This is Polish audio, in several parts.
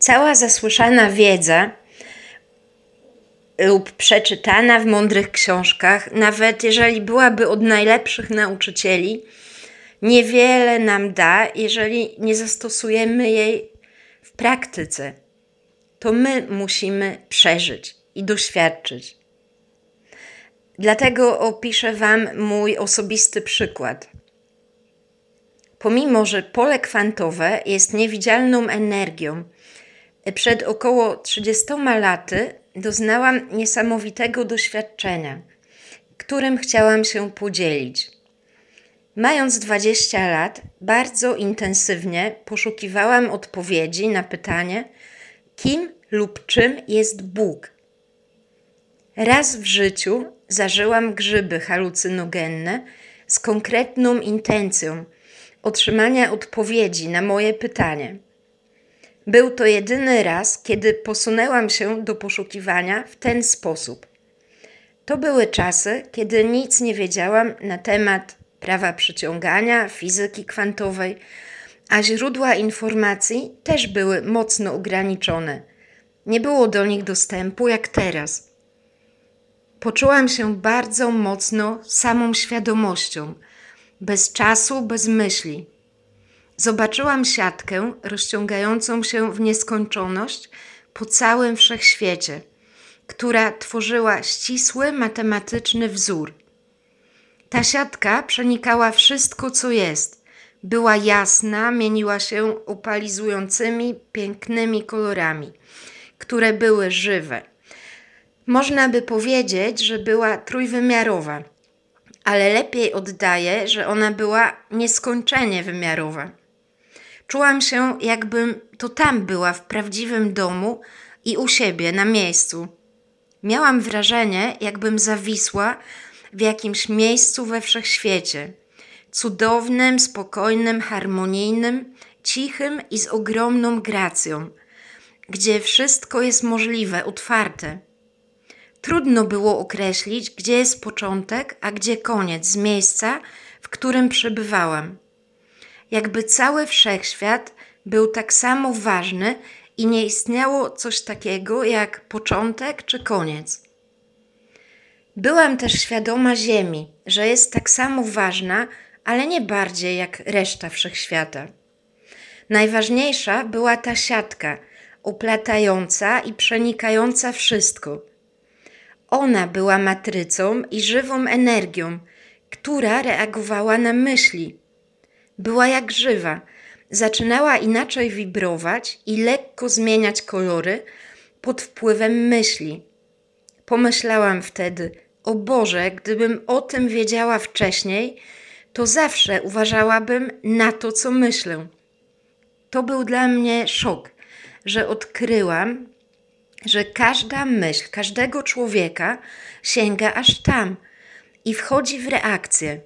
Cała zasłyszana wiedza lub przeczytana w mądrych książkach, nawet jeżeli byłaby od najlepszych nauczycieli, niewiele nam da, jeżeli nie zastosujemy jej w praktyce. To my musimy przeżyć i doświadczyć. Dlatego opiszę Wam mój osobisty przykład. Pomimo, że pole kwantowe jest niewidzialną energią, przed około 30 laty doznałam niesamowitego doświadczenia, którym chciałam się podzielić. Mając 20 lat, bardzo intensywnie poszukiwałam odpowiedzi na pytanie, kim lub czym jest Bóg. Raz w życiu zażyłam grzyby halucynogenne z konkretną intencją otrzymania odpowiedzi na moje pytanie. Był to jedyny raz, kiedy posunęłam się do poszukiwania w ten sposób. To były czasy, kiedy nic nie wiedziałam na temat prawa przyciągania, fizyki kwantowej, a źródła informacji też były mocno ograniczone. Nie było do nich dostępu jak teraz. Poczułam się bardzo mocno samą świadomością, bez czasu, bez myśli. Zobaczyłam siatkę rozciągającą się w nieskończoność po całym wszechświecie, która tworzyła ścisły matematyczny wzór. Ta siatka przenikała wszystko, co jest. Była jasna, mieniła się opalizującymi, pięknymi kolorami, które były żywe. Można by powiedzieć, że była trójwymiarowa, ale lepiej oddaje, że ona była nieskończenie wymiarowa. Czułam się, jakbym to tam była w prawdziwym domu i u siebie na miejscu. Miałam wrażenie, jakbym zawisła w jakimś miejscu we wszechświecie. Cudownym, spokojnym, harmonijnym, cichym i z ogromną gracją, gdzie wszystko jest możliwe, otwarte. Trudno było określić, gdzie jest początek, a gdzie koniec z miejsca, w którym przebywałam jakby cały wszechświat był tak samo ważny i nie istniało coś takiego jak początek czy koniec. Byłam też świadoma Ziemi, że jest tak samo ważna, ale nie bardziej jak reszta wszechświata. Najważniejsza była ta siatka, uplatająca i przenikająca wszystko. Ona była matrycą i żywą energią, która reagowała na myśli, była jak żywa. Zaczynała inaczej wibrować i lekko zmieniać kolory pod wpływem myśli. Pomyślałam wtedy, o Boże, gdybym o tym wiedziała wcześniej, to zawsze uważałabym na to, co myślę. To był dla mnie szok, że odkryłam, że każda myśl każdego człowieka sięga aż tam i wchodzi w reakcję.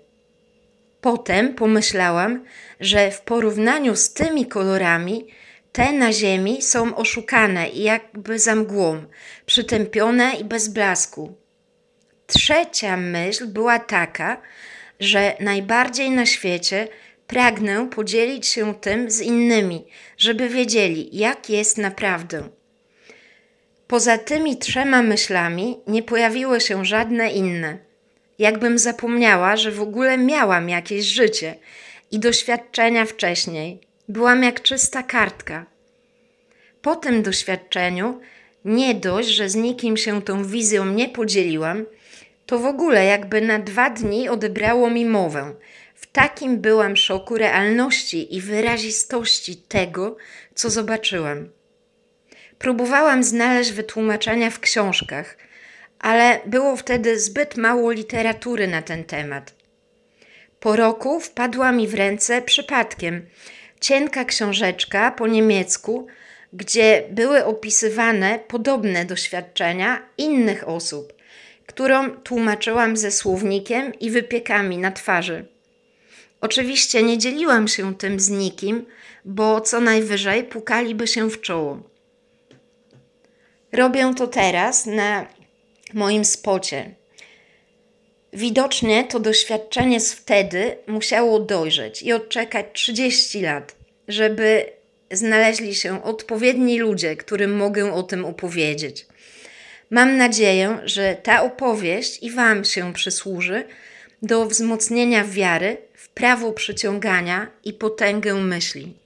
Potem pomyślałam, że w porównaniu z tymi kolorami, te na ziemi są oszukane i jakby za mgłą, przytępione i bez blasku. Trzecia myśl była taka, że najbardziej na świecie pragnę podzielić się tym z innymi, żeby wiedzieli, jak jest naprawdę. Poza tymi trzema myślami nie pojawiły się żadne inne jakbym zapomniała, że w ogóle miałam jakieś życie i doświadczenia wcześniej. Byłam jak czysta kartka. Po tym doświadczeniu, nie dość, że z nikim się tą wizją nie podzieliłam, to w ogóle jakby na dwa dni odebrało mi mowę. W takim byłam szoku realności i wyrazistości tego, co zobaczyłam. Próbowałam znaleźć wytłumaczenia w książkach – ale było wtedy zbyt mało literatury na ten temat. Po roku wpadła mi w ręce przypadkiem cienka książeczka po niemiecku, gdzie były opisywane podobne doświadczenia innych osób, którą tłumaczyłam ze słownikiem i wypiekami na twarzy. Oczywiście nie dzieliłam się tym z nikim, bo co najwyżej pukaliby się w czoło. Robię to teraz na moim spocie. Widocznie to doświadczenie z wtedy musiało dojrzeć i odczekać 30 lat, żeby znaleźli się odpowiedni ludzie, którym mogę o tym opowiedzieć. Mam nadzieję, że ta opowieść i Wam się przysłuży do wzmocnienia wiary w prawo przyciągania i potęgę myśli.